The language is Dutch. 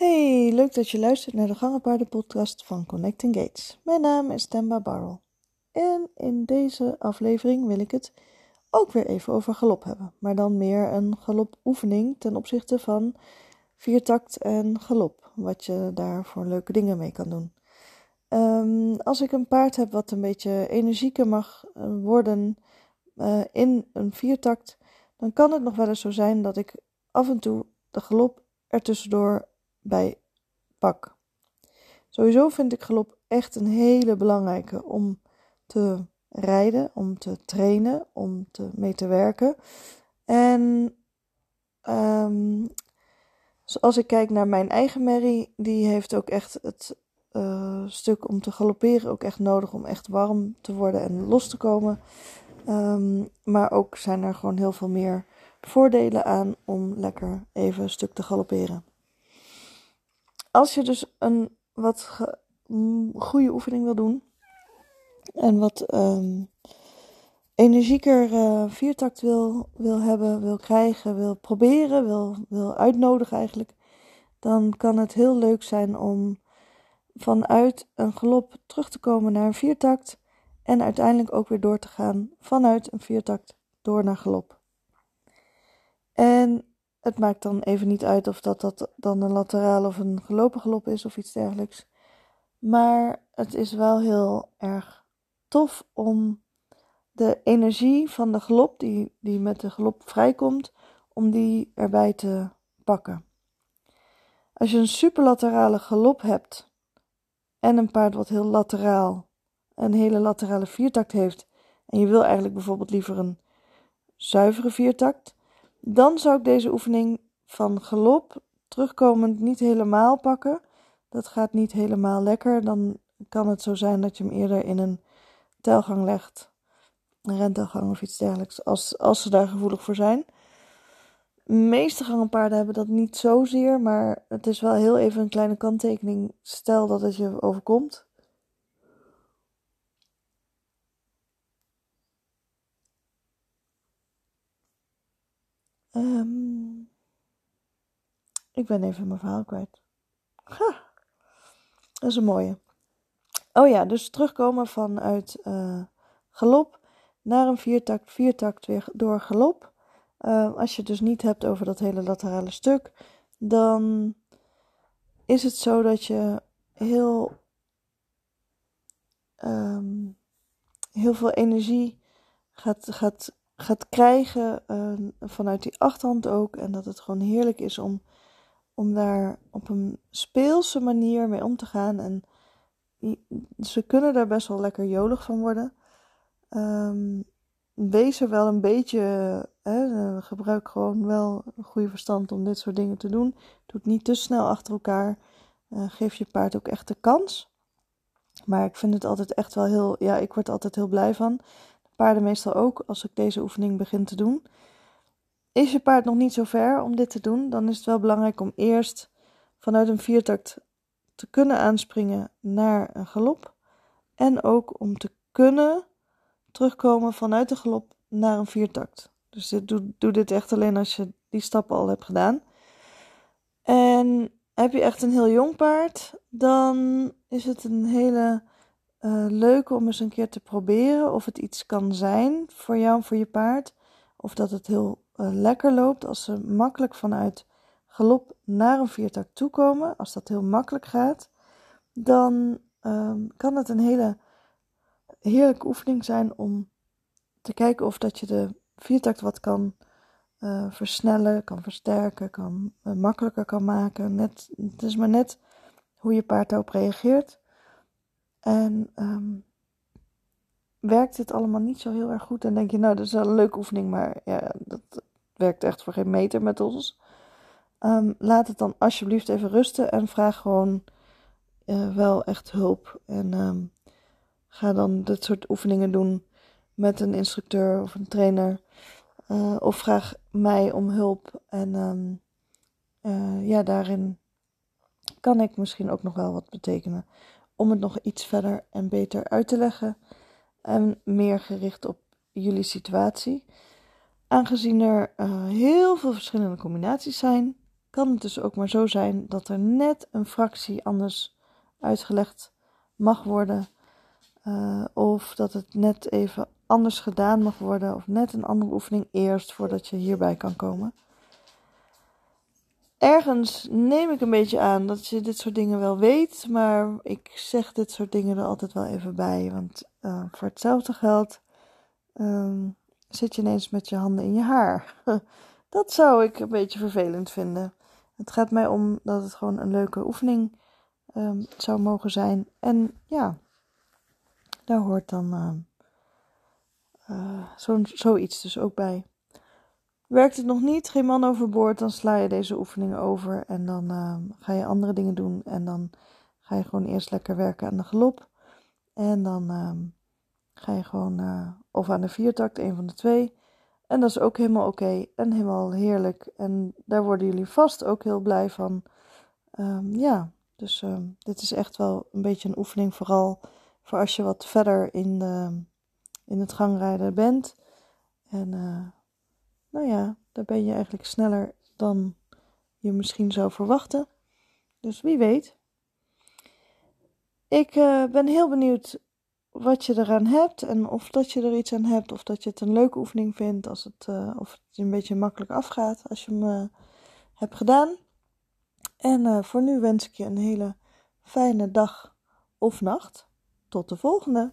Hey, leuk dat je luistert naar de Gangenpaarden podcast van Connecting Gates. Mijn naam is Temba Barrel. En in deze aflevering wil ik het ook weer even over galop hebben. Maar dan meer een galopoefening ten opzichte van viertakt en galop. Wat je daar voor leuke dingen mee kan doen. Ehm, als ik een paard heb wat een beetje energieker mag eh, worden uh, in een viertakt, dan kan het nog wel eens zo zijn dat ik af en toe de galop ertussendoor bij pak. Sowieso vind ik galop echt een hele belangrijke om te rijden, om te trainen, om te, mee te werken. En um, als ik kijk naar mijn eigen Mary, die heeft ook echt het uh, stuk om te galopperen ook echt nodig om echt warm te worden en los te komen. Um, maar ook zijn er gewoon heel veel meer voordelen aan om lekker even een stuk te galopperen. Als je dus een wat goede oefening wil doen en wat um, energieker uh, viertakt wil, wil hebben, wil krijgen, wil proberen, wil, wil uitnodigen eigenlijk, dan kan het heel leuk zijn om vanuit een galop terug te komen naar een viertakt en uiteindelijk ook weer door te gaan vanuit een viertakt door naar galop. En het maakt dan even niet uit of dat, dat dan een lateraal of een gelopen galop is of iets dergelijks. Maar het is wel heel erg tof om de energie van de galop, die, die met de galop vrijkomt, om die erbij te pakken. Als je een superlaterale galop hebt en een paard wat heel lateraal, een hele laterale viertakt heeft, en je wil eigenlijk bijvoorbeeld liever een zuivere viertakt, dan zou ik deze oefening van galop terugkomend niet helemaal pakken. Dat gaat niet helemaal lekker. Dan kan het zo zijn dat je hem eerder in een telgang legt, een rentelgang of iets dergelijks, als, als ze daar gevoelig voor zijn. De meeste gangenpaarden hebben dat niet zozeer, maar het is wel heel even een kleine kanttekening. Stel dat het je overkomt. Um, ik ben even mijn verhaal kwijt. Ha, dat is een mooie. Oh ja, dus terugkomen vanuit uh, galop naar een viertakt, viertakt weer door galop. Uh, als je het dus niet hebt over dat hele laterale stuk, dan is het zo dat je heel, um, heel veel energie gaat, gaat gaat krijgen uh, vanuit die achterhand ook. En dat het gewoon heerlijk is om, om daar op een speelse manier mee om te gaan. En ze kunnen daar best wel lekker jolig van worden. Um, wees er wel een beetje, hè, gebruik gewoon wel een goede verstand om dit soort dingen te doen. Doe het niet te snel achter elkaar. Uh, geef je paard ook echt de kans. Maar ik vind het altijd echt wel heel, ja, ik word er altijd heel blij van paarden meestal ook als ik deze oefening begin te doen. Is je paard nog niet zo ver om dit te doen, dan is het wel belangrijk om eerst vanuit een viertakt te kunnen aanspringen naar een galop. En ook om te kunnen terugkomen vanuit de galop naar een viertakt. Dus dit, doe, doe dit echt alleen als je die stappen al hebt gedaan. En heb je echt een heel jong paard, dan is het een hele uh, leuk om eens een keer te proberen of het iets kan zijn voor jou en voor je paard. Of dat het heel uh, lekker loopt als ze makkelijk vanuit galop naar een viertak toekomen. Als dat heel makkelijk gaat, dan um, kan het een hele heerlijke oefening zijn om te kijken of dat je de viertakt wat kan uh, versnellen, kan versterken, kan makkelijker kan maken. Net, het is maar net hoe je paard daarop reageert. En um, werkt dit allemaal niet zo heel erg goed. En denk je, nou, dat is wel een leuke oefening, maar ja, dat werkt echt voor geen meter met ons. Um, laat het dan alsjeblieft even rusten en vraag gewoon uh, wel echt hulp. En um, ga dan dit soort oefeningen doen met een instructeur of een trainer. Uh, of vraag mij om hulp. En uh, ja, daarin kan ik misschien ook nog wel wat betekenen om het nog iets verder en beter uit te leggen en meer gericht op jullie situatie. Aangezien er uh, heel veel verschillende combinaties zijn kan het dus ook maar zo zijn dat er net een fractie anders uitgelegd mag worden. Uh, of dat het net even anders gedaan mag worden. Of net een andere oefening eerst voordat je hierbij kan komen. Ergens neem ik een beetje aan dat je dit soort dingen wel weet. Maar ik zeg dit soort dingen er altijd wel even bij. Want uh, voor hetzelfde geld um, zit je ineens met je handen in je haar. dat zou ik een beetje vervelend vinden. Het gaat mij om dat het gewoon een leuke oefening um, zou mogen zijn. En ja, daar hoort dan uh, zo, zoiets dus ook bij. Werkt het nog niet, geen man overboord, dan sla je deze oefening over en dan uh, ga je andere dingen doen. En dan ga je gewoon eerst lekker werken aan de galop. En dan uh, ga je gewoon, uh, of aan de viertakt, een van de twee. En dat is ook helemaal oké en helemaal heerlijk. En daar worden jullie vast ook heel blij van. Um, ja, dus dit is echt wel een beetje een oefening, vooral voor als je wat verder in, in het gangrijden bent. En uh, nou ja, daar ben je eigenlijk sneller dan je misschien zou verwachten. Dus wie weet. Ik uh, ben heel benieuwd wat je eraan hebt en of dat je er iets aan hebt, of dat je het een leuke oefening vindt, als het, uh, of het een beetje makkelijk afgaat als je hem uh, hebt gedaan. En voor nu wens ik je een hele fijne dag of nacht. Tot de volgende!